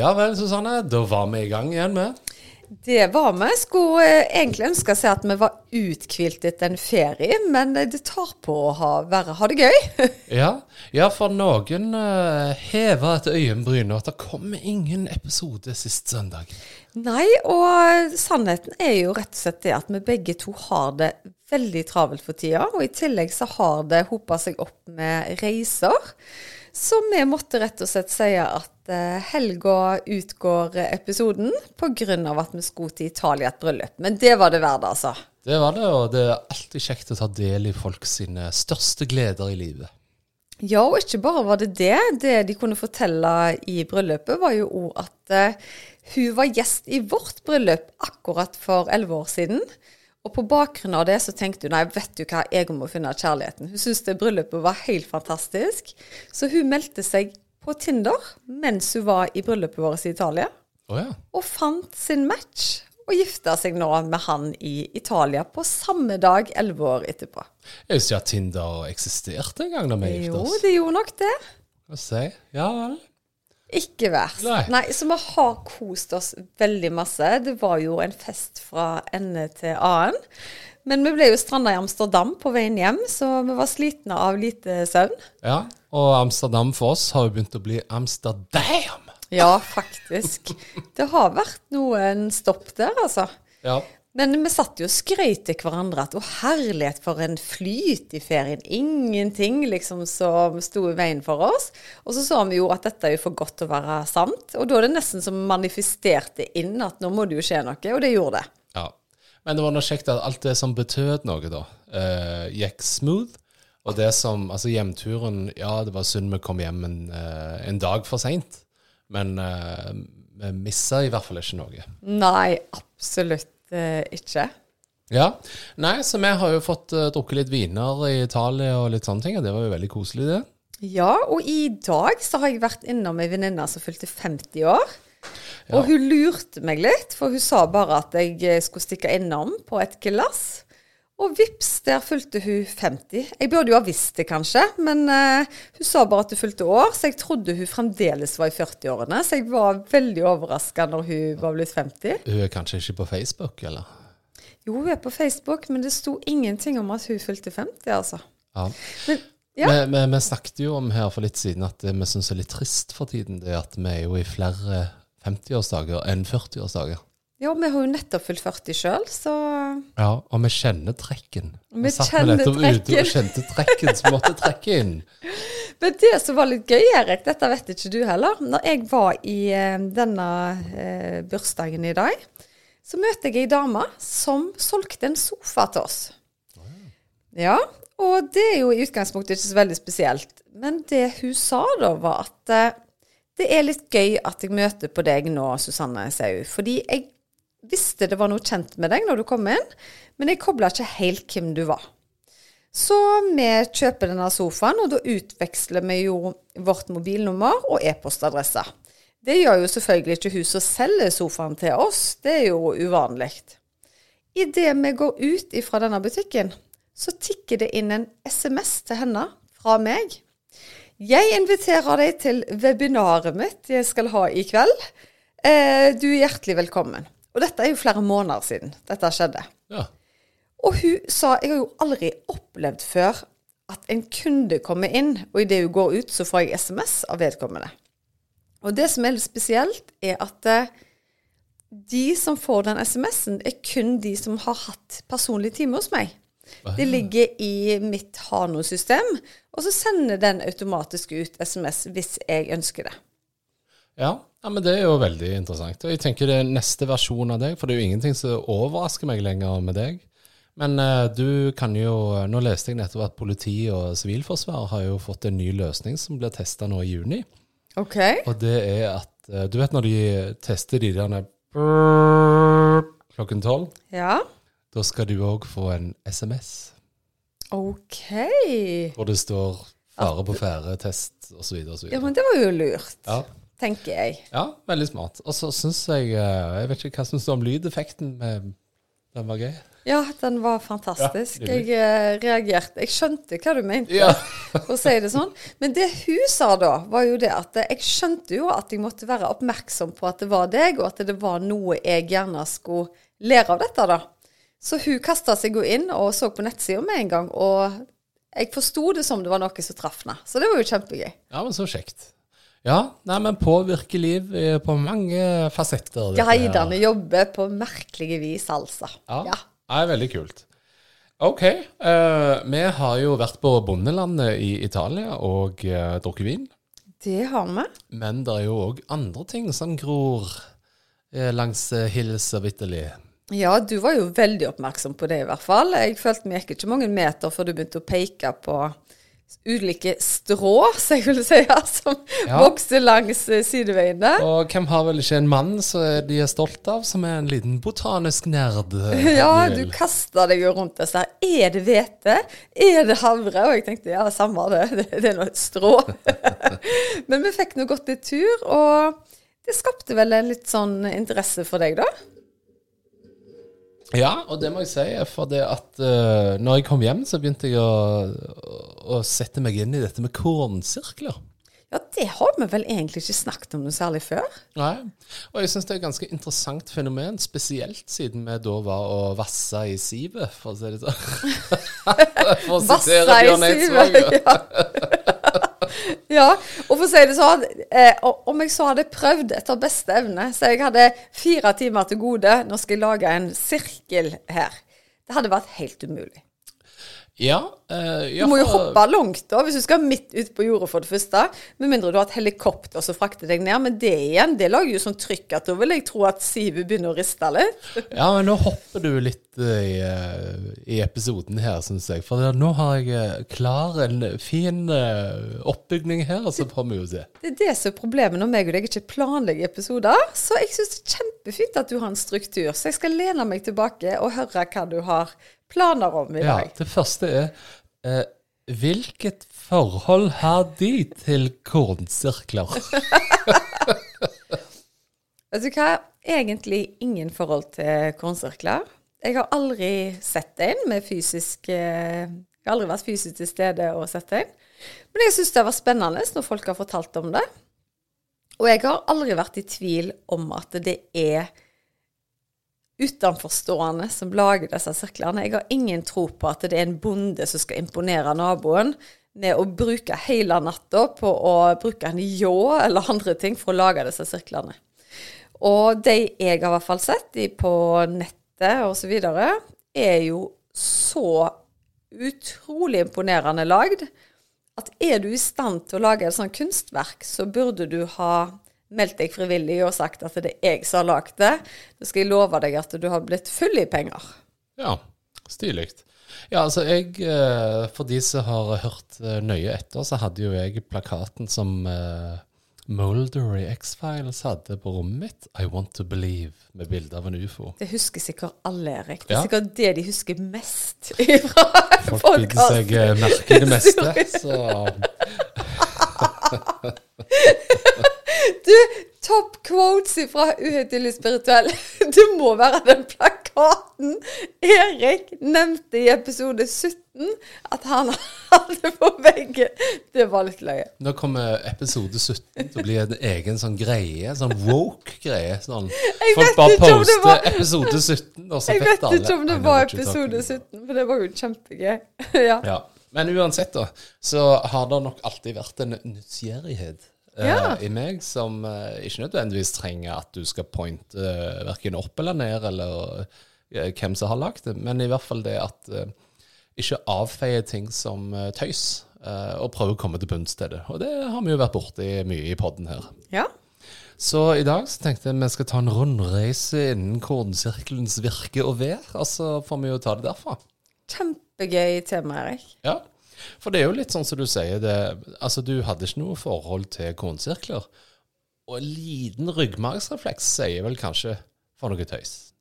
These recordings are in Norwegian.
Ja vel, Susanne. Da var vi i gang igjen med Det var vi. Skulle eh, egentlig ønske seg at vi var uthvilt etter en ferie, men eh, det tar på å ha, være, ha det gøy. ja. ja, for noen uh, heva et øyenbryn at det kom ingen episode sist søndag. Nei, og sannheten er jo rett og slett det at vi begge to har det veldig travelt for tida. Og i tillegg så har det hopa seg opp med reiser. Så vi måtte rett og slett si at uh, helga utgår episoden pga. at vi skulle til Italia et bryllup. Men det var det verdt, altså. Det var det, og det er alltid kjekt å ta del i folk sine største gleder i livet. Ja, og ikke bare var det det. Det de kunne fortelle i bryllupet, var jo òg at uh, hun var gjest i vårt bryllup akkurat for elleve år siden. Og på bakgrunn av det så tenkte hun nei, vet du hva, jeg må finne kjærligheten. Hun syntes det bryllupet var helt fantastisk. Så hun meldte seg på Tinder mens hun var i bryllupet vårt i Italia. Oh, ja. Og fant sin match. Og gifta seg nå med han i Italia på samme dag elleve år etterpå. Jeg visste ikke at Tinder eksisterte en gang da vi gifta oss. Jo, det gjorde nok det. Hva si? Ja vel. Ikke verst. Nei. Nei. Så vi har kost oss veldig masse. Det var jo en fest fra ende til annen. Men vi ble jo stranda i Amsterdam på veien hjem, så vi var slitne av lite søvn. Ja, og Amsterdam for oss har jo begynt å bli Amsterdam. Ja, faktisk. Det har vært noen stopp der, altså. Ja. Men vi satt jo og skrøt til hverandre at å herlighet for en flyt i ferien. Ingenting liksom som sto i veien for oss. Og så så vi jo at dette er jo for godt til å være sant. Og da er det nesten som manifesterte inn at nå må det jo skje noe, og det gjorde det. Ja. Men det var nå kjekt at alt det som betød noe, da, uh, gikk smooth. Og det som Altså, hjemturen Ja, det var synd vi kom hjem en, uh, en dag for seint, men uh, vi missa i hvert fall ikke noe. Nei, absolutt ikke. Ja. Nei, så vi har jo fått uh, drukket litt viner i Italia og litt sånne ting, og det var jo veldig koselig, det. Ja, og i dag så har jeg vært innom ei venninne som fylte 50 år. Ja. Og hun lurte meg litt, for hun sa bare at jeg eh, skulle stikke innom på et glass. Og vips, der fulgte hun 50. Jeg burde jo ha visst det, kanskje, men uh, hun sa bare at hun fulgte år, så jeg trodde hun fremdeles var i 40-årene. Så jeg var veldig overraska når hun var blitt 50. Hun er kanskje ikke på Facebook, eller? Jo, hun er på Facebook, men det sto ingenting om at hun fulgte 50, altså. Ja. Men, ja. Vi, vi, vi, snakket jo om her for litt siden at det vi syns er litt trist for tiden, det er at vi er jo i flere 50-årsdager enn 40-årsdager. Ja, vi har jo nettopp fylt 40 sjøl, så Ja, og vi kjenner trekken. Vi, vi satt kjenner nettopp trekken. ute og kjente trekken som måtte trekke inn. Men det som var litt gøy, Erik, dette vet ikke du heller. Når jeg var i eh, denne eh, bursdagen i dag, så møtte jeg ei dame som solgte en sofa til oss. Ja, og det er jo i utgangspunktet ikke så veldig spesielt. Men det hun sa da, var at eh, det er litt gøy at jeg møter på deg nå, Susanne, sier hun. Fordi jeg visste det var noe kjent med deg når du kom inn, men jeg kobla ikke helt hvem du var. Så vi kjøper denne sofaen, og da utveksler vi jo vårt mobilnummer og e-postadresse. Det gjør jo selvfølgelig ikke hun som selger sofaen til oss, det er jo uvanlig. Idet vi går ut ifra denne butikken, så tikker det inn en SMS til henne fra meg. Jeg inviterer deg til webinaret mitt jeg skal ha i kveld. Eh, du er hjertelig velkommen. Og dette er jo flere måneder siden dette skjedde. Ja. Og hun sa jeg har jo aldri opplevd før at en kunde kommer inn, og idet hun går ut, så får jeg SMS av vedkommende. Og det som er litt spesielt, er at eh, de som får den SMS-en, er kun de som har hatt personlig time hos meg. Det ligger i mitt Hano-system, og så sender den automatisk ut SMS hvis jeg ønsker det. Ja, ja, men det er jo veldig interessant. Og jeg tenker det er neste versjon av deg, for det er jo ingenting som overrasker meg lenger med deg. Men uh, du kan jo Nå leste jeg nettopp at politi og sivilforsvar har jo fått en ny løsning som blir testa nå i juni. OK. Og det er at eh, Du vet når de tester de der klokken tolv? Ja. Da skal du òg få en SMS OK. hvor det står 'fare på ferde', test osv. osv. Ja, men det var jo lurt, Ja. Tenker jeg. ja, veldig smart. Og så syns jeg eh, Jeg vet ikke hva som står om lydeffekten. med Den var gøy. Ja, den var fantastisk. Ja, jeg eh, reagerte. Jeg skjønte hva du mente, Ja. for å si det sånn. Men det hun sa da, var jo det at jeg skjønte jo at jeg måtte være oppmerksom på at det var deg, og at det var noe jeg gjerne skulle lære av dette, da. Så hun kasta seg jo inn og så på nettsida med en gang, og jeg forsto det som det var noe som traff henne. Så det var jo kjempegøy. ja, men så kjekt. Ja, nei, men påvirker liv eh, på mange fasetter. Guidene jobber på merkelige vis, altså. Ja. Ja. Det er veldig kult. OK. uh, vi har jo vært på bondelandet i Italia og uh, drukket vin. Det har vi. Men det er jo òg andre ting som gror uh, langs Hills of Italy. Ja, du var jo veldig oppmerksom på det i hvert fall. Jeg følte vi gikk ikke mange meter før du begynte å peke på ulike strå, som jeg vil si, som Ja. vokser langs eh, sideveiene. Og hvem har vel ikke en mann som de er stolt av, som er en liten botanisk nerd? eh, Ja, du kaster deg jo rundt disse her. Er det hvete? Er det havre? Og jeg tenkte ja, samme det, det, det er nå et strå. Men vi fikk nå gått litt tur, og det skapte vel en litt sånn interesse for deg, da? Ja, og det må jeg si, for det at uh, når jeg kom hjem, så begynte jeg å, å sette meg inn i dette med kornsirkler. Ja, det har vi vel egentlig ikke snakket om noe særlig før. Nei, og jeg syns det er et ganske interessant fenomen, spesielt siden vi da var og vassa i sivet, for å si det sånn. for å sitere Vassa i Bjørn Eidsvåg. ja, og for å si det sånn, eh, om jeg så hadde prøvd etter beste evne, så jeg hadde fire timer til gode, nå skal jeg lage en sirkel her. Det hadde vært helt umulig. Ja, uh, ja, Du må jo hoppe langt da, hvis du skal midt ut på jordet for det første. Med mindre du har et helikopter som frakter deg ned. Men det igjen, det lager jo sånn trykk at da vil jeg tro at sivet begynner å riste litt. Ja, men nå hopper du litt eh, i, eh, i episoden her, syns jeg. For nå har jeg eh, klar en fin eh, oppbygning her, og så får vi jo se. Det er det som er problemet når meg og deg ikke planlegger episoder. Så jeg syns det er kjempefint at du har en struktur. Så jeg skal lene meg tilbake og høre hva du har planer om i Ja, det første er eh, Hvilket forhold har de til kornsirkler? Vet du hva? Egentlig ingen forhold til kornsirkler. Jeg har aldri sett en med fysisk eh, Jeg har aldri vært fysisk til stede og sett en. Men jeg syns det var spennende når folk har fortalt om det. Og jeg har aldri vært i tvil om at det er utenforstående som lager disse sirklene. Jeg har ingen tro på at det er en bonde som skal imponere naboen med å bruke hele natta på å bruke en ljå eller andre ting for å lage disse sirklene. Og de jeg har i hvert fall sett de på nettet videre, er jo så utrolig imponerende lagd at er du i stand til å lage et sånt kunstverk, så burde du ha meldt deg frivillig og sagt at det er jeg som har lagd det. Da skal jeg love deg at du har blitt full i penger. Ja, stilig. Ja, altså jeg eh, For de som har hørt eh, nøye etter, så hadde jo jeg plakaten som eh, Molder i X-Files hadde på rommet mitt. I want to believe, med bilde av en ufo. Det husker sikkert alle, Erik. Det er Ja. sikkert det de husker mest fra Folk bidde seg merke i det meste, så Du, topp quotes fra Uhøytidelig spirituell. Det må være den plakaten Erik nevnte i episode 17 at han hadde på veggen. Det var litt løye. Nå kommer episode 17 til å bli en egen sånn greie, sånn woke-greie. Sånn. Folk bare poster var- episode 17, og så Jeg vet vet ikke om det var episode 17, for det var jo kjempegøy. ja. Ja. Men uansett, da, så har det nok alltid vært en nysgjerrighet eh, Ja. i meg som eh, ikke nødvendigvis trenger at du skal pointe uh, verken opp eller ned, eller eh, hvem som har lagd det, men i hvert fall det at eh, ikke avfeie ting som eh, tøys, eh, og prøve å komme til bunns i det. Og det har vi jo vært borti mye i podden her. ja. Så i dag så tenkte jeg vi skal ta en rundreise innen kornsirkelens virke og vær, og så får vi jo ta det derfra. Kjempegøy tema, Erik. Ja. For det er jo litt sånn som du sier, det, altså du hadde ikke noe forhold til kornsirkler. Og en liten ryggmargsrefleks sier vel kanskje for noe tøys.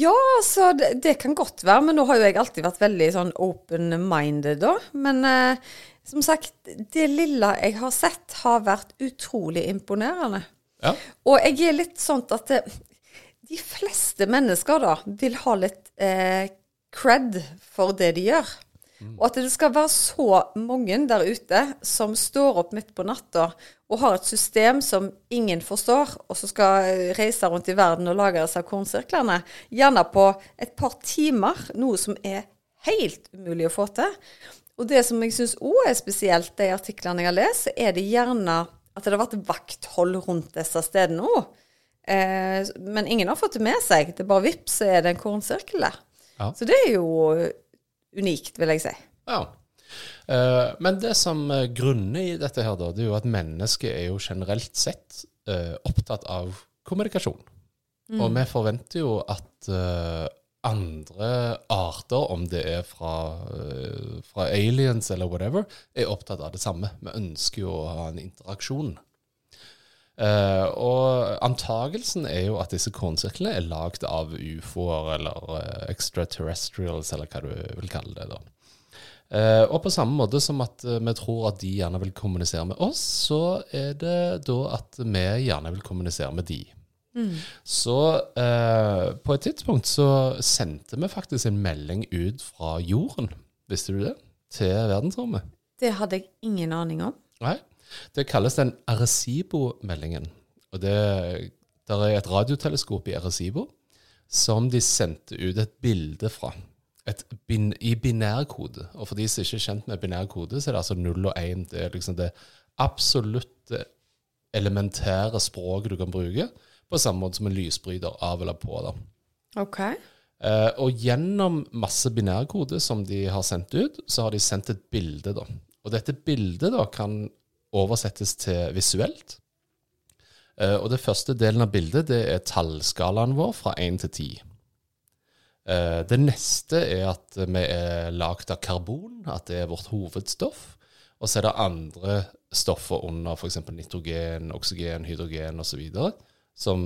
Ja, altså, det, det kan godt være, men nå har jo jeg alltid vært veldig sånn open-minded, da. Men eh, som sagt, det lille jeg har sett, har vært utrolig imponerende. Ja. Og jeg er litt sånn at det, de fleste mennesker da vil ha litt eh, cred for det de gjør. Og at det skal være så mange der ute som står opp midt på natta og har et system som ingen forstår, og som skal reise rundt i verden og lage disse kornsirklene, gjerne på et par timer, noe som er helt umulig å få til. Og det som jeg syns òg er spesielt, de artiklene jeg har lest, er det gjerne at det har vært vakthold rundt disse stedene òg. Eh, men ingen har fått det med seg. Det er bare vips, så er det en kornsirkel der. Ja. Så det er jo unikt, vil jeg si. Ja. Eh, men det som er grunner i dette her, da, det er jo at mennesket er jo generelt sett eh, opptatt av kommunikasjon. Og vi forventer jo at eh, andre arter, om det er fra, fra aliens eller whatever, er opptatt av det samme. Vi ønsker jo å ha en interaksjon. Eh, og antagelsen er jo at disse kornsirklene er lagd av ufoer eller uh, extraterrestrials, eller hva du vil kalle det. da. Uh, og på samme måte som at vi tror at de gjerne vil kommunisere med oss, så er det da at vi gjerne vil kommunisere med de. Så eh, på et tidspunkt så sendte vi faktisk en melding ut fra jorden, visste du det, til verdensrommet. Det hadde jeg ingen aning om. Nei. Det kalles den Arecibo-meldingen. Og det der er et radioteleskop i Arecibo som de sendte ut et bilde fra. Et bin, I binærkode. Og for de som ikke er kjent med binærkode, så er det altså 0 og 1. Det er liksom det absolutte elementære språket du kan bruke, på samme måte som en lysbryter av eller på. da. OK. Eh, og gjennom masse binærkode som de har sendt ut, så har de sendt et bilde. da. Og dette bildet da kan oversettes til visuelt. Eh, og det første delen av bildet det er tallskalaen vår fra 1 til 10. Eh, det neste er at vi er lagd av karbon, at det er vårt hovedstoff. Og så er det andre stoffer under, f.eks. nitrogen, oksygen, hydrogen osv., som,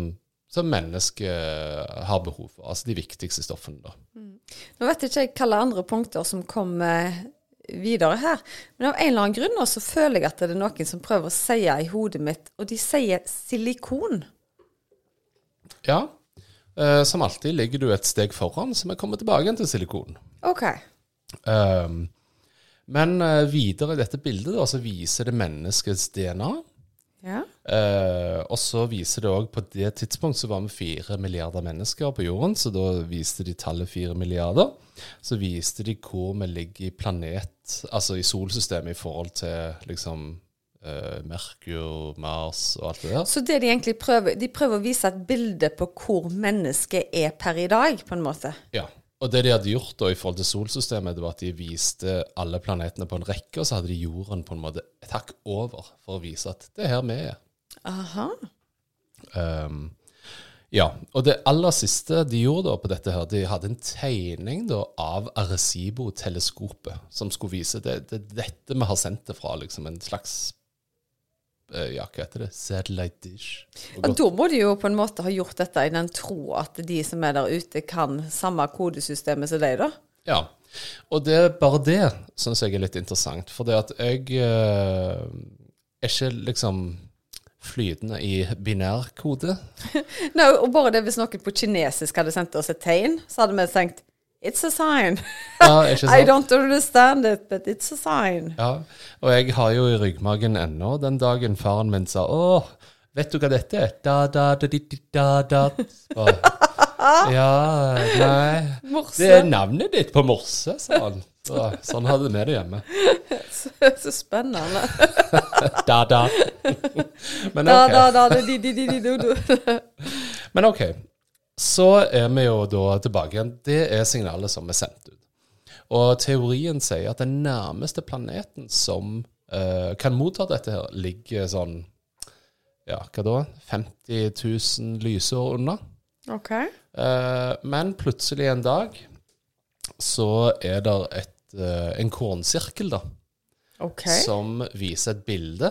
som mennesket har behov for. Altså de viktigste stoffene. da. Nå vet jeg ikke hvilke andre punkter som kommer videre her, men av en eller annen grunn så føler jeg at det er noen som prøver å si i hodet mitt, og de sier silikon. Ja, eh, som alltid ligger du et steg foran, så vi kommer tilbake til silikon. OK. Um, men eh, videre i dette bildet da, så viser det menneskets DNA. Ja. Eh, og så viser det òg På det tidspunkt så var vi fire milliarder mennesker på jorden, så da viste de tallet fire milliarder. Så viste de hvor vi ligger i planet, altså i solsystemet, i forhold til liksom eh, Merkur, Mars og alt det der. Så det de egentlig prøver De prøver å vise et bilde på hvor mennesket er per i dag, på en måte. Ja. Og det de hadde gjort da i forhold til solsystemet, det var at de viste alle planetene på en rekke, og så hadde de jorden på en måte et hakk over for å vise at det er her vi er. Aha. Um, ja, og det aller siste de gjorde da på dette her, de hadde en tegning da av Arecibo-teleskopet, som skulle vise det, det dette vi har sendt det fra, liksom en slags ja, hva heter det? Satellite dish. Og da må de jo på en måte ha gjort dette i den tro at de som er der ute, kan samme kodesystemet som deg, da. Ja. Og det, er bare det syns jeg er litt interessant. For det at jeg eh, er ikke liksom flytende i binærkode. Nei, og bare det hvis noen på kinesisk hadde sendt oss et tegn, så hadde vi tenkt It's a sign. Ja, I don't understand it, but it's a sign. Ja, og jeg har jo i ryggmagen ennå den dagen faren min sa Å, vet du hva dette er? Da, da, da, di, di, da, da. Så, ja, nei Morse. Det er navnet ditt på morse, sa han. Så, sånn hadde vi det hjemme. Så spennende. Da, da. Men Da, ok. da, da, da, di, di, di, di, do, do. Men ok. Så er vi jo da tilbake igjen. Det er signalet som er sendt ut. Og teorien sier at den nærmeste planeten som uh, kan motta dette her, ligger sånn Ja, hva da? 50 000 lysår unna. OK. Uh, men plutselig en dag så er det et et, eh, en kornsirkel, da, OK. som viser et bilde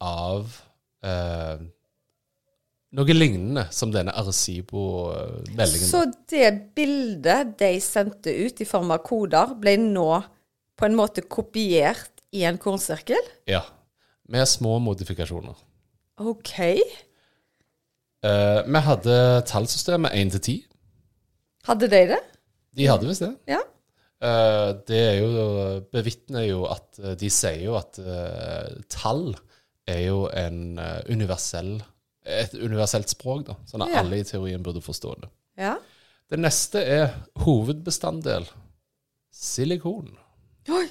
av noe lignende som denne Arecibo-meldingen. Så det bildet de sendte ut i form av koder, ble nå på en måte kopiert i en kornsirkel? Ja. Med små modifikasjoner. OK. Eh, vi hadde tallsystemet 1 til 10. Hadde de det? De hadde visst det. Ja. Eh, det er jo bevitner jo at eh, De sier jo at eh, tall er jo en eh, universell et universelt språk, da. Sånn at Ja. alle i teorien burde forstå det. Ja. Det neste er hovedbestanddel. Silikon. Oi.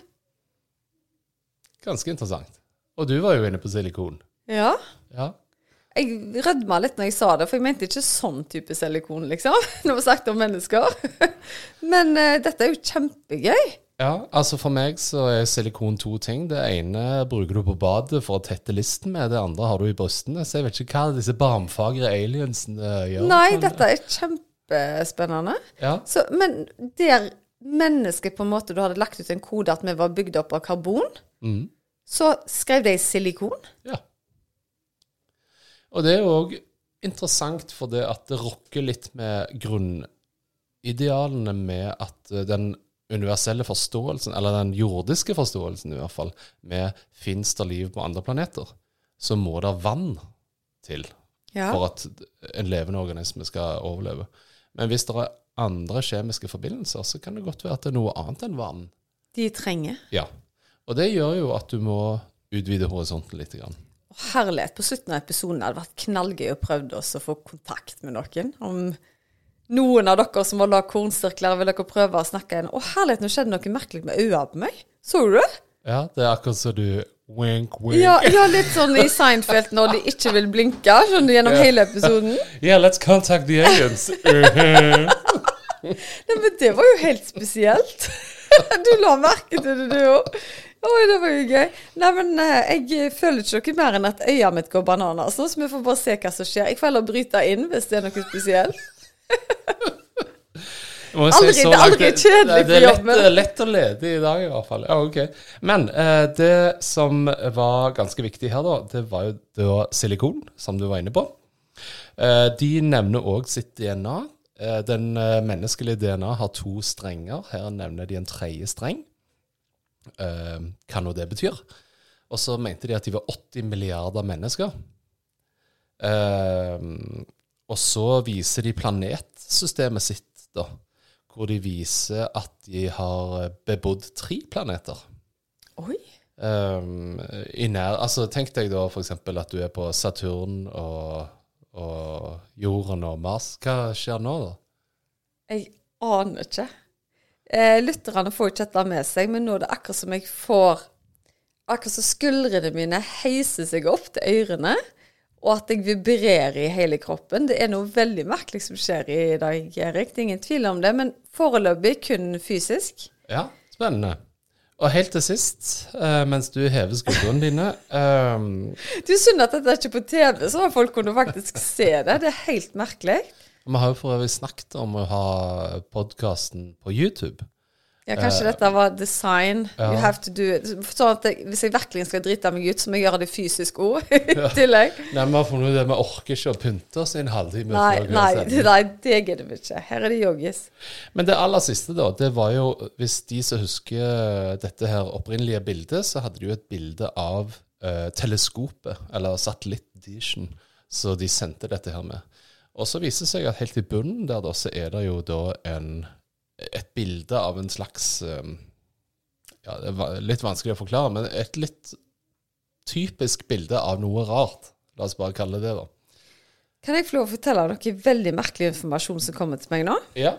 Ganske interessant. Og du var jo inne på silikon. Ja. Ja. Jeg rødma litt når jeg sa det, for jeg mente ikke sånn type silikon, liksom. Når vi snakket om mennesker. Men uh, dette er jo kjempegøy. Ja, altså for meg så er silikon to ting. Det ene bruker du på badet for å tette listen med, det andre har du i brystene. Så jeg vet ikke hva disse barmfagre aliensene gjør. Nei, dette er kjempespennende. Ja, Så, men der mennesket på en måte du hadde lagt ut en kode at vi var bygd opp av karbon, mm. så skrev de silikon. ja. Og det er jo òg interessant for det at det rokker litt med grunnidealene med at eh, den universelle forståelsen, eller den jordiske forståelsen i hvert fall, med fins det liv på andre planeter, så må det vann til Ja. for at en levende organisme skal overleve. Men hvis det er andre kjemiske forbindelser, så kan det godt være at det er noe annet enn vann. De trenger. Ja. Og det gjør jo at du må utvide horisonten litt. Grann. Herlighet. På slutten av episoden hadde det vært knallgøy å prøve oss å få kontakt med noen. Om noen av dere som lagd kornsirkler, vil dere prøve å snakke igjen. Å, herlighet, nå skjedde noe merkelig med øynene på meg. Så du det? Ja, det er akkurat så du wink, wink. Ja, ja, litt sånn i Seinfeld når de ikke vil blinke. Skjønner du, gjennom hele episoden. Yeah, let's contact the aliens. Nei, men det var jo helt spesielt. Du la merke til det, du òg. Oi, det var jo gøy. Nei, men eh, jeg føler ikke noe mer enn at øyet mitt går bananas så vi får bare se hva som skjer. Jeg får heller bryte inn hvis det er noe spesielt. Aldri- det er aldri kjedelig det- det på jobben. Det er lett å lede i dag, i hvert fall. Ja, ok. Men eh, det som var ganske viktig her, da, det var jo da silikon, som du var inne på. Eh, de nevner òg sitt DNA. Eh, den eh, menneskelige DNA har to strenger. Her nevner de en tredje streng. Eh, hva nå det betyr. Og så mente de at de var 80 milliarder mennesker. Og så viser de planetsystemet sitt, da. Hvor de viser at de har bebodd tre planeter. Oi. Um, nær, altså Tenk deg da f.eks. at du er på Saturn og, og Jorden og Mars. Hva skjer nå, da? Jeg aner ikke. Eh, Lytterne får ikke dette med seg, men nå er det akkurat som jeg får Akkurat som skuldrene mine heiser seg opp til ørene, og at jeg vibrerer i hele kroppen. Det er noe veldig merkelig som skjer i dag, Erik. Det er ingen tvil om det, men foreløpig kun fysisk. Ja, spennende. Og helt til sist, eh, mens du hever skuldrene dine um, Det er synd at dette er ikke på TV, så folk kunne faktisk se det. Det er helt merkelig. Vi har jo for øvrig snakket om å ha podkasten på YouTube. Ja, kanskje dette var design. ja. You have to do it. Sånn at jeg, hvis jeg virkelig skal drite meg ut, så må jeg gjøre det fysisk òg i tillegg. Nei, Vi har funnet ut at vi orker ikke å pynte oss i en halvtime. Nei, nei, kveldstid. nei, det gidder vi ikke. Her er det joggis. Men det aller siste, da, det var jo Hvis de som husker dette her opprinnelige bildet, så hadde de jo et bilde av uh, teleskopet, eller satellittdishen, så de sendte dette her med. Og så viser det seg at helt i bunnen der, da, så er det jo da en, et bilde av en slags eh, Ja, det er litt vanskelig å forklare, men et litt typisk bilde av noe rart. La oss bare kalle det det, da. Kan jeg få lov å fortelle noe veldig merkelig informasjon som kommer til meg nå? Ja.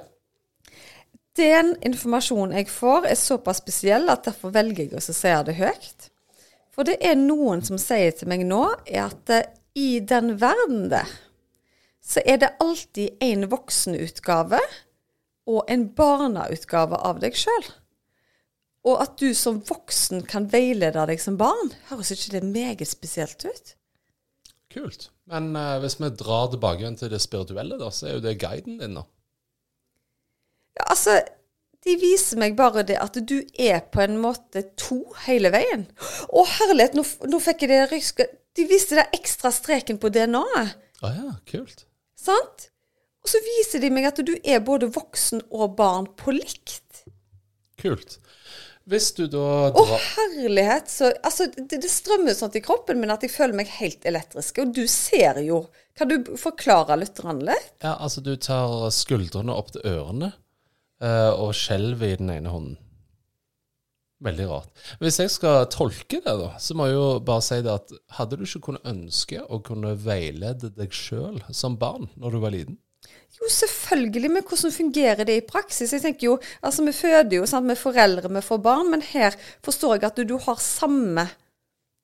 Den informasjonen jeg får, er såpass spesiell at derfor velger jeg å si det høyt. For det er noen som sier til meg nå, er at eh, i den verden der, så er det alltid en voksenutgave og en barneutgave av deg sjøl. Og at du som voksen kan veilede deg som barn, høres ikke det meget spesielt ut? Kult. Men uh, hvis vi drar tilbake igjen til det spirituelle, da, så er jo det guiden din, da. Ja, altså, de viser meg bare det at du er på en måte to hele veien. Å, herlighet, nå, nå fikk jeg det ryske De viste deg ekstra streken på DNA-et. Å ja, kult. Sant? Og så viser de meg at du er både voksen og barn på likt. Kult. Hvis du da Å, herlighet. Så, altså, det, det strømmer sånn i kroppen min at jeg føler meg helt elektrisk. Og du ser jo. Kan du forklare lytterne litt? Ja, altså du tar skuldrene opp til ørene uh, og skjelver i den ene hånden. Veldig rart. Hvis jeg skal tolke det, da, så må jeg jo bare si det at hadde du ikke kunnet ønske å kunne veilede deg sjøl som barn når du var liten? Jo, selvfølgelig, men hvordan fungerer det i praksis? Jeg tenker jo, altså Vi føder jo sant, med foreldre, vi får barn, men her forstår jeg at du, du har samme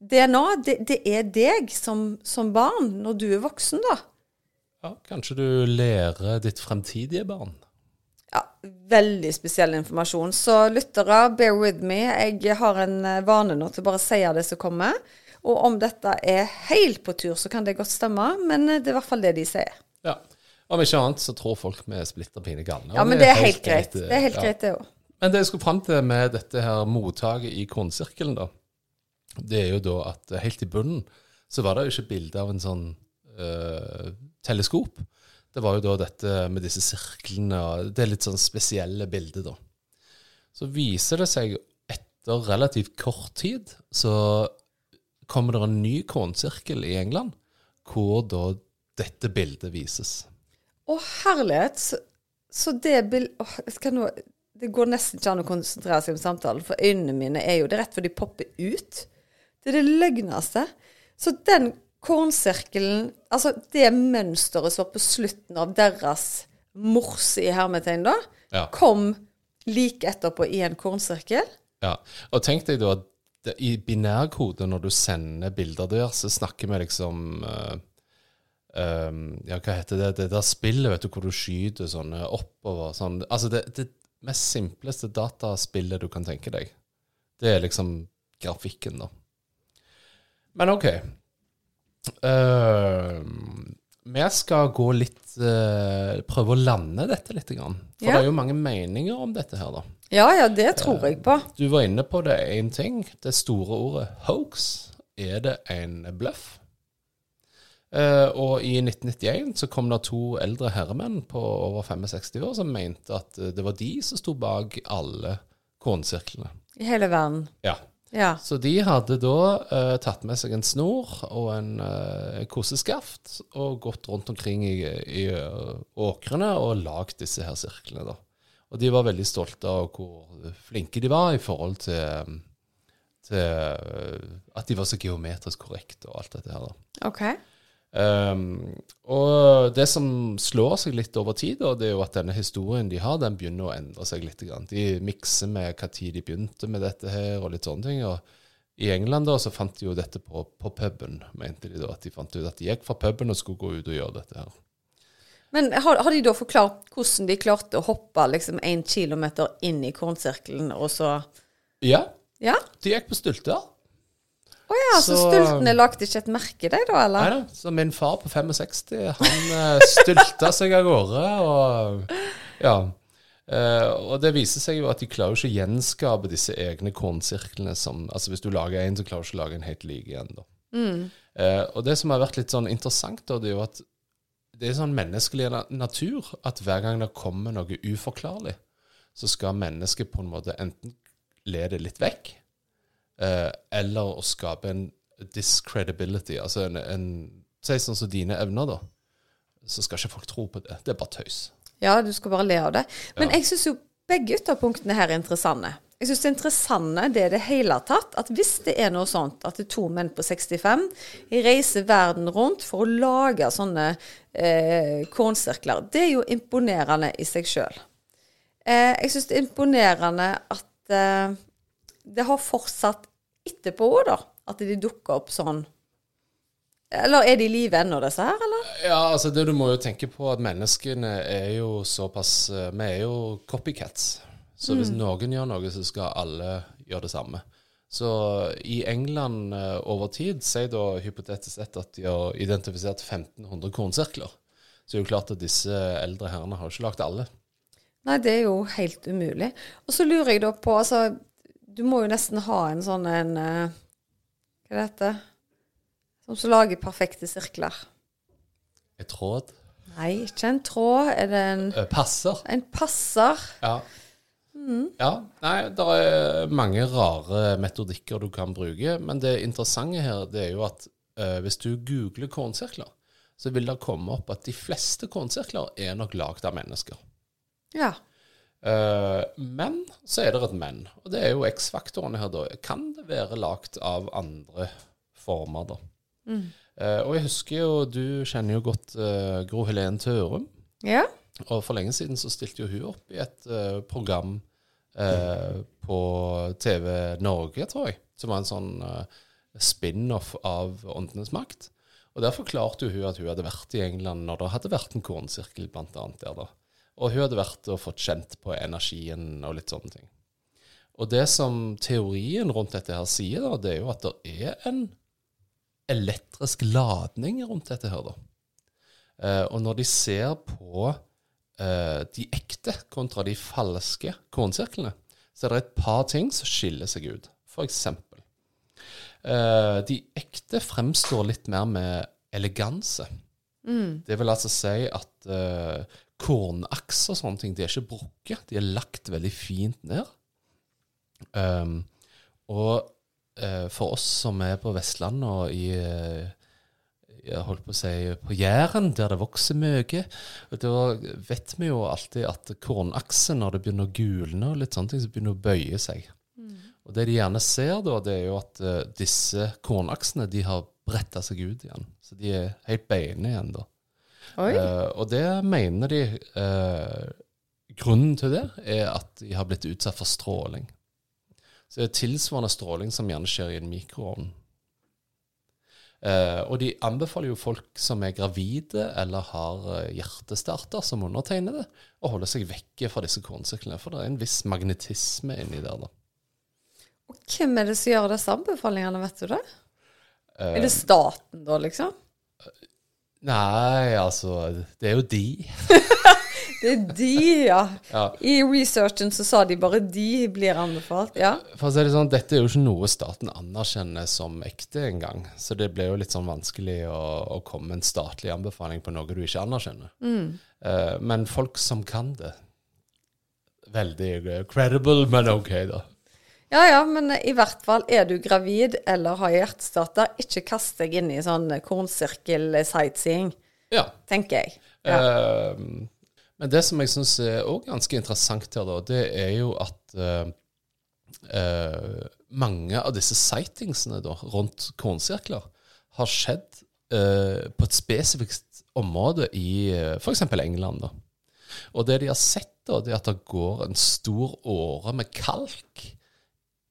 DNA. Det, det er deg som, som barn når du er voksen, da. Ja, Kanskje du lærer ditt fremtidige barn? Ja, Veldig spesiell informasjon. Så lyttere, bear with me. Jeg har en eh, vane nå til bare å si det som kommer. Og om dette er helt på tur, så kan det godt stemme, men eh, det er i hvert fall det de sier. Ja. Om ikke annet så tror folk vi er splitter pine galne. Ja, men det er helt greit. Det er helt ja. greit, det òg. Men det jeg skulle fram til med dette her mottaket i kornsirkelen, da, det er jo da at helt i bunnen så var det jo ikke bilde av en sånn eh, teleskop. Det var jo da dette med disse sirklene, og det er litt sånn spesielle bilder, da. Så viser det seg etter relativt kort tid, så kommer det en ny kornsirkel i England, hvor da dette bildet vises. Å, herlighet. Så, det skal nå Det går nesten ikke an å konsentrere seg om samtalen, for øynene mine er jo Det er rett før de popper ut. Det er det løgneste. Så den kornsirkelen Altså det mønsteret som var på slutten av deres morse i hermetegn, da, Ja. kom like etterpå i en kornsirkel. Ja, og tenk deg da at i binærkode, når du sender bilder der, så snakker vi liksom eh, ehm, Ja, hva heter det? Det der spillet vet du, hvor du skyter sånne oppover sånn. Altså det, det mest simpleste dataspillet du kan tenke deg. Det er liksom grafikken, da. Men OK. Uh, vi skal gå litt uh, Prøve å lande dette litt. Grann. For Ja. det er jo mange meninger om dette her, da. Ja ja, det tror jeg på. Du var inne på det én ting. Det store ordet hoax. Er det en bløff? Eh, og i 1991 så kom det to eldre herremenn på over 65 år som mente at eh, det var de som sto bak alle kornsirklene. I hele verden. Ja. Ja. Så de hadde da uh, tatt med seg en snor og en uh, koseskaft og gått rundt omkring i, i uh, åkrene og lagd disse her sirklene. da. Og de var veldig stolte av hvor flinke de var i forhold til, til at de var så geometrisk korrekte og alt dette her. da. OK. Um, og det som slår seg litt over tid, da, det er jo at denne historien de har, den begynner å endre seg litt. Grann. De mikser med hva tid de begynte med dette her, og litt sånne ting. og I England da, så fant de jo dette på, på puben, mente de da. At de fant ut at de gikk fra puben og skulle gå ut og gjøre dette her. Men har, har de da forklart hvordan de klarte å hoppe liksom én kilometer inn i kornsirkelen, og så Ja, Ja? de gikk på stylter. Å ja, så, Så- stultene lagde ikke et merke, deg da, Nei eller? da, så min far på 65, han eh, stylta seg av gårde, og ja. Eh, og det viser seg jo at de klarer jo ikke å gjenskape disse egne kornsirklene som Altså hvis du lager en, så klarer du ikke å lage en helt lik igjen, da. Eh, og det som har vært litt sånn interessant, da, det er jo at det er sånn menneskelig natur at hver gang det kommer noe uforklarlig, så skal mennesket på en måte enten le det litt vekk, eh, eller å skape en discredibility, altså en, en Si sånn som dine evner, da. Så skal ikke folk tro på det. Det er bare tøys. Ja, du skal bare le av det. Men Ja. jeg syns jo begge ytterpunktene her er interessante. Jeg syns det interessante det er det hele tatt at hvis det er noe sånt at det er to menn på 65 reiser verden rundt for å lage sånne eh, kornsirkler, det er jo imponerende i seg sjøl. Eh, jeg syns det er imponerende at eh, det har fortsatt etterpå òg, da. At de dukker opp sånn. Eller er de i live ennå, disse her, eller? Ja, altså det du må jo tenke på at menneskene er jo såpass eh, Vi er jo copycats. Så hvis noen gjør noe, så skal alle gjøre det samme. Så i England eh, over tid, si da hypotetisk sett at de har identifisert 1500 kornsirkler, så er det jo klart at disse eldre herrene har ikke lagd alle. Nei, det er jo helt umulig. Og så lurer jeg da på, altså Du må jo nesten ha en sånn en eh, Hva er det heter? Som som lager perfekte sirkler. En tråd. Nei, ikke en tråd. Er det en, Eh, passer. en passer? Ja. ja. Nei, det er mange rare metodikker du kan bruke, men det interessante her det er jo at uh, hvis du googler kornsirkler, så vil det komme opp at de fleste kornsirkler er nok lagd av mennesker. Ja. Eh, men så er det et men, og det er jo X-faktoren her, da. Kan det være lagd av andre former, da? Mm. og jeg husker jo, du kjenner jo godt eh, Gro Helen Tørum. Ja. Og for lenge siden så stilte jo hun opp i et eh, program eh, på TV Norge, tror jeg, som var en sånn eh, spin-off av Åndenes makt. Og der forklarte hun at hun hadde vært i England når det hadde vært en kornsirkel, blant annet der, da. Og hun hadde vært og fått kjent på energien og litt sånne ting. Og det som teorien rundt dette her sier, da, det er jo at det er en elektrisk ladning rundt dette her, da. Eh, og når de ser på eh, de ekte kontra de falske kornsirklene, så er det et par ting som skiller seg ut. For eksempel. Eh, de ekte fremstår litt mer med eleganse. Det vil altså si at eh, kornaks og sånne ting, de er ikke brukket. De er lagt veldig fint ned. Um, og uh, for oss som er på Vestlandet og i eh, jeg holdt på å si på Jæren, der det vokser mye, da vet vi jo alltid at kornaksen, når det begynner å gulne og litt sånne ting, så begynner å bøye seg. Og det de gjerne ser da, det er jo at uh, disse kornaksene, de har bretta seg ut igjen. Så de er helt beine igjen da. Eh, og det mener de uh, Grunnen til det er at de har blitt utsatt for stråling. Så det er tilsvarende stråling som gjerne skjer i en mikroovn. Uh, og de anbefaler jo folk som er gravide eller har hjertestarter, som undertegnede, å holde seg vekke fra disse kornsyklene. For det er en viss magnetisme inni der, da. Og hvem er det som gjør disse anbefalingene, vet du det? Er det staten da, liksom? Nei, altså Det er jo de. Det er de, ja. Ja. I researchen så sa de bare de blir anbefalt. Ja. For å si det sånn, Dette er jo ikke noe staten anerkjenner som ekte engang. Så det ble jo litt sånn vanskelig å, å komme med en statlig anbefaling på noe du ikke anerkjenner. Eh, men folk som kan det Veldig eh, credible, men OK, da. Ja ja, men i hvert fall er du gravid eller har hjertestarter, ikke kast deg inn i sånn kornsirkel-sightseeing, Ja. tenker jeg. Ja. Eh, men det som jeg syns er òg ganske interessant her, da, det er jo at eh, eh, mange av disse sightingsene da, rundt kornsirkler har skjedd eh, på et spesifikt område i uh, f.eks. England. da. Og det de har sett, da, det er at det går en stor åre med kalk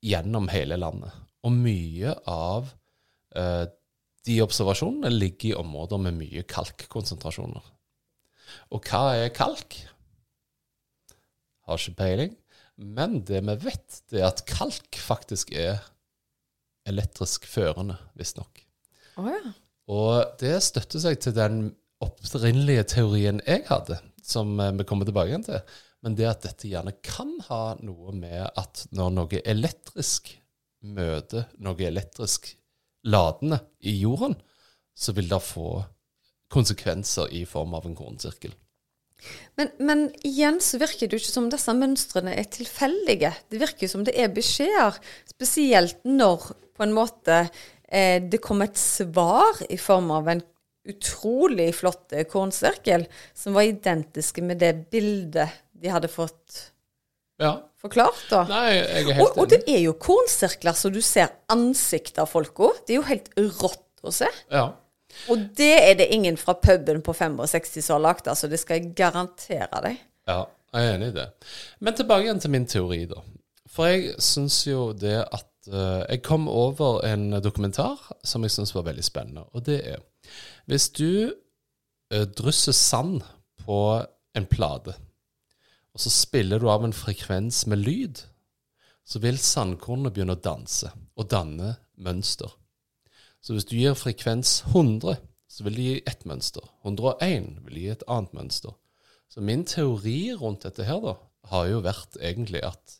gjennom hele landet. Og mye av eh, de observasjonene ligger i områder med mye kalkkonsentrasjoner. Og hva er kalk? Har ikke peiling. Men det vi vet, det er at kalk faktisk er elektrisk førende, visstnok. Oh, ja. Og det støtter seg til den opprinnelige teorien jeg hadde, som eh, vi kommer tilbake til. Men det at dette gjerne kan ha noe med at når noe elektrisk møter noe elektrisk ladende i jorden, så vil det få konsekvenser i form av en kornsirkel. Men, men igjen så virker det jo ikke som disse mønstrene er tilfeldige. Det virker jo som det er beskjeder, spesielt når på en måte eh, det kom et svar i form av en utrolig flott eh, kornsirkel som var identiske med det bildet de hadde fått Ja. forklart. da. Nei, jeg er Og, helt og det er jo kornsirkler så du ser ansiktet av folka. Det er jo helt rått å se. Ja. Og det er det ingen fra puben på 65 som har lagt, altså. Det skal jeg garantere deg. Ja, jeg er enig i det. Men tilbake igjen til min teori, da. For jeg syns jo det at uh, Jeg kom over en dokumentar som jeg syns var veldig spennende, og det er Hvis du uh, drysser sand på en plate, og så spiller du av en frekvens med lyd, så vil sandkornene begynne å danse og danne mønster. Så hvis du gir frekvens 100, så vil det gi ett mønster. 101 vil gi et annet mønster. Så min teori rundt dette her, da, har jo vært egentlig at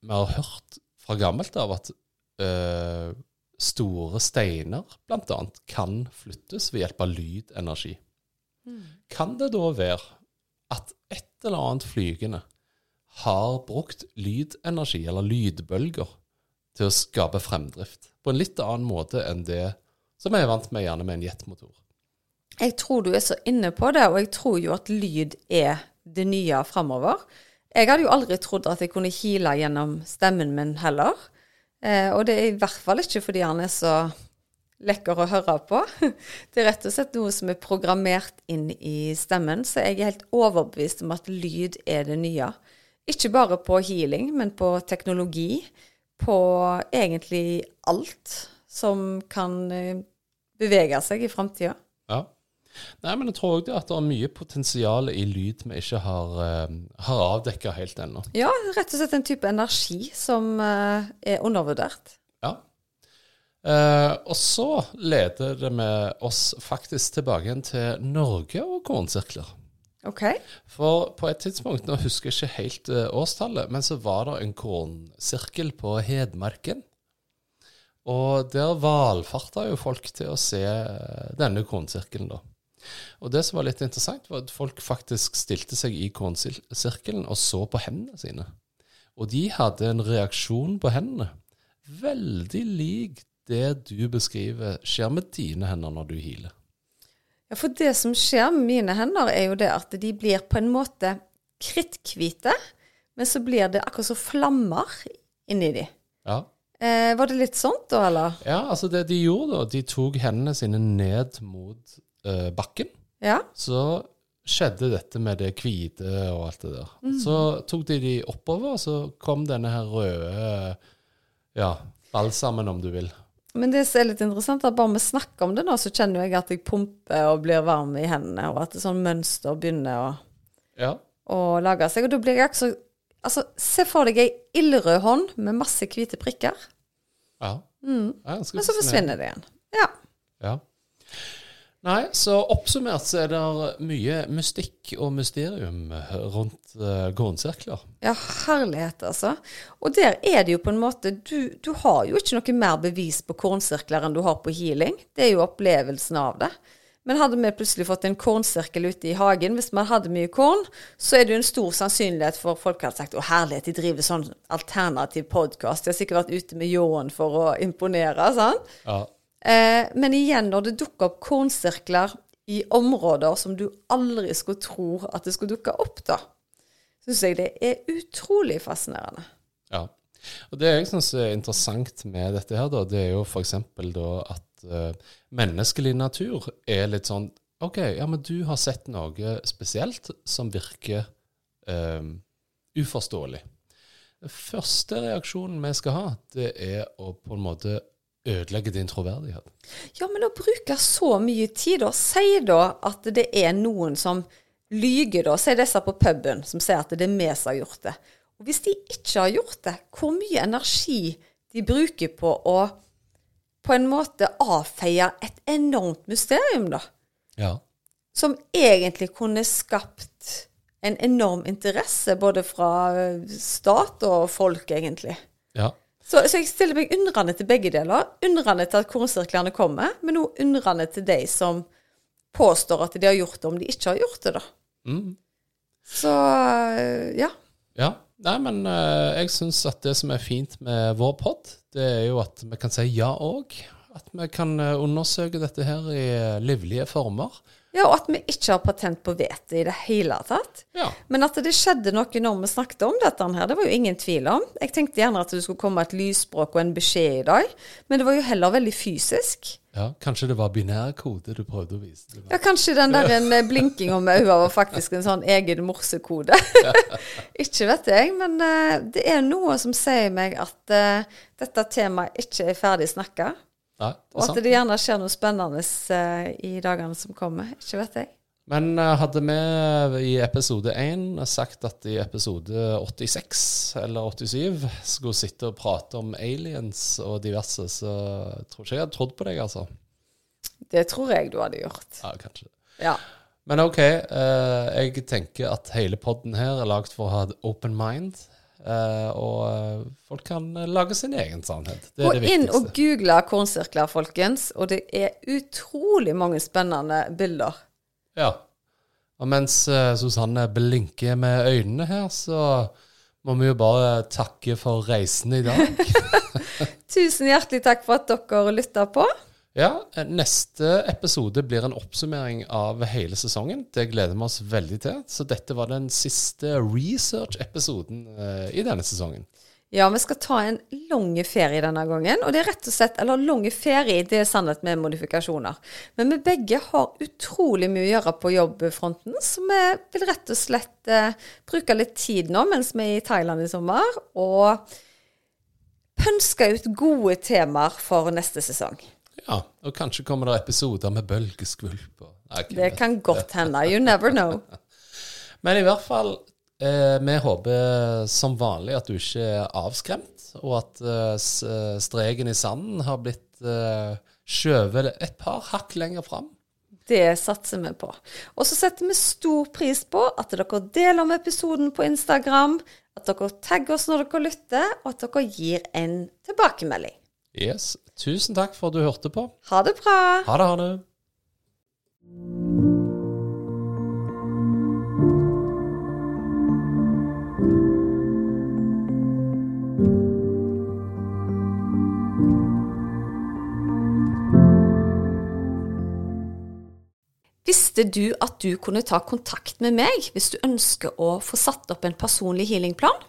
vi har hørt fra gammelt av at øh, store steiner bl.a. kan flyttes ved hjelp av lydenergi. Kan det da være at et eller annet flygende har brukt lydenergi, eller lydbølger, til å skape fremdrift på en litt annen måte enn det som jeg er vant med gjerne med en jetmotor? Jeg tror du er så inne på det, og jeg tror jo at lyd er det nye framover. Jeg hadde jo aldri trodd at jeg kunne kile gjennom stemmen min heller. Eh, og det er i hvert fall ikke fordi han er så lekker å høre på. Det er rett og slett noe som er programmert inn i stemmen, så jeg er helt overbevist om at lyd er det nye. Ikke bare på healing, men på teknologi. På egentlig alt som kan eh, bevege seg i framtida. Ja. Nei, men jeg tror òg at det er mye potensial i lyd vi ikke har, uh, har avdekka helt ennå. Ja, rett og slett en type energi som eh, er undervurdert. Eh, og så leder det med oss faktisk tilbake igjen til Norge og kornsirkler. Okay. For på et tidspunkt, nå husker jeg ikke helt eh, årstallet, men så var det en kornsirkel på Hedmarken. Og der valfarta jo folk til å se eh, denne kornsirkelen, da. Og det som var litt interessant, var at folk faktisk stilte seg i kornsirkelen og så på hendene sine. Og de hadde en reaksjon på hendene veldig lik det du beskriver skjer med dine hender når du healer. Ja, for det som skjer med mine hender, er jo det at de blir på en måte kritthvite, men så blir det akkurat som flammer inni de. Ja. Eh, var det litt sånt da, eller? ja, altså det de gjorde da, de tok hendene sine ned mot eh, bakken. Ja. Så skjedde dette med det hvite og alt det der. Så tok de de oppover, og så kom denne her røde ja, balsamen, om du vil. Men det som er litt interessant, er at bare vi snakker om det nå, så kjenner jeg at jeg pumper og blir varm i hendene, og at det sånn mønster begynner å, Ja. å lage seg. Og da blir jeg ikke så Altså, se for deg ei ildrød hånd med masse hvite prikker, ja. ja men så forsvinner det igjen. Ja. Ja. Nei, så oppsummert så er det mye mystikk og mysterium rundt uh, kornsirkler. Ja, herlighet, altså. Og der er det jo på en måte du, du har jo ikke noe mer bevis på kornsirkler enn du har på healing. Det er jo opplevelsen av det. Men hadde vi plutselig fått en kornsirkel ute i hagen, hvis man hadde mye korn, så er det jo en stor sannsynlighet for folk hadde sagt å herlighet, de driver sånn alternativ podkast. De har sikkert vært ute med ljåen for å imponere. sånn. Ja. Eh, men igjen, når det dukker opp kornsirkler i områder som du aldri skulle tro at det skulle dukke opp, da, syns jeg det er utrolig fascinerende. Ja. Og det jeg syns er interessant med dette her, da, det er jo f.eks. da at eh, menneskelig natur er litt sånn OK, ja, men du har sett noe spesielt som virker eh, uforståelig. Den første reaksjonen vi skal ha, det er å på en måte ødelegge din troverdighet. Ja, men å bruke så mye tid, da Si da at det er noen som lyger, da. Si disse på puben som sier at det er vi som har gjort det. Og hvis de ikke har gjort det, hvor mye energi de bruker på å på en måte avfeie et enormt mysterium, da. Ja. Som egentlig kunne skapt en enorm interesse både fra eh, stat og folk, egentlig. Ja. Så, så jeg stiller meg undrende til begge deler. Undrende til at kornsirklene kommer, men òg undrende til de som påstår at de har gjort det, om de ikke har gjort det, da. Mm. Så øh, ja. Ja. Nei, men eh, jeg syns at det som er fint med vår pod, det er jo at vi kan si ja òg. At vi kan eh, undersøke dette her i eh, livlige former. Ja, og at vi ikke har patent på hvete i det hele tatt. Ja. Men at det skjedde noe når vi snakket om dette her, det var jo ingen tvil om. Jeg tenkte gjerne at det skulle komme et lysspråk og en beskjed i dag, men det var jo heller veldig fysisk. ja. Kanskje det var binærkode du prøvde å vise. Det var. Ja, kanskje den der en blinking om øynene var faktisk en sånn egen morsekode. ikke vet jeg, men eh, det er noe som sier meg at eh, dette temaet ikke er ferdig snakka. Nei, Og at det gjerne skjer noe spennende eh, i dagene som kommer. Ikke vet jeg. Men eh, hadde vi i episode 1 sagt at i episode 86 eller 87 skulle sitte og prate om aliens og diverse, så tror ikke jeg hadde trodd på deg, altså. Det tror jeg du hadde gjort. Ja, kanskje. Ja. Men OK, eh, jeg tenker at hele podden her er lagd for å ha et open mind. Eh, og eh, folk kan eh, lage sin egen sannhet. Det Gå er det inn og google kornsirkler, folkens. Og det er utrolig mange spennende bilder. Ja. Og mens uh, Susanne blinker med øynene her, så må vi jo bare takke for reisen i dag. Tusen hjertelig takk for at dere lytta på. Ja, neste episode blir en oppsummering av hele sesongen. Det gleder vi oss veldig til. Så dette var den siste research-episoden eh, i denne sesongen. Ja, vi skal ta en lang ferie denne gangen. Og det er rett og slett, eller lang ferie, det er sannhet med modifikasjoner. Men vi begge har utrolig mye å gjøre på jobbfronten, så vi vil rett og slett eh, bruke litt tid nå mens vi er i Thailand i sommer, og pønske ut gode temaer for neste sesong. Ja, og kanskje kommer det episoder med bølgeskvulp. Det kan godt hende. You never know. Men i hvert fall, eh, vi håper som vanlig at du ikke er avskremt, og at eh, eh, streken i sanden har blitt eh, skjøvet et par hakk lenger fram. Det satser vi på. Og så setter vi stor pris på at dere deler om episoden på Instagram, at dere tagger oss når dere lytter, og at dere gir en tilbakemelding. Yes. Tusen takk for at du hørte på. Ha det bra! Ha det, ha det. Visste du at du kunne ta kontakt med meg hvis du ønsker å få satt opp en personlig healingplan?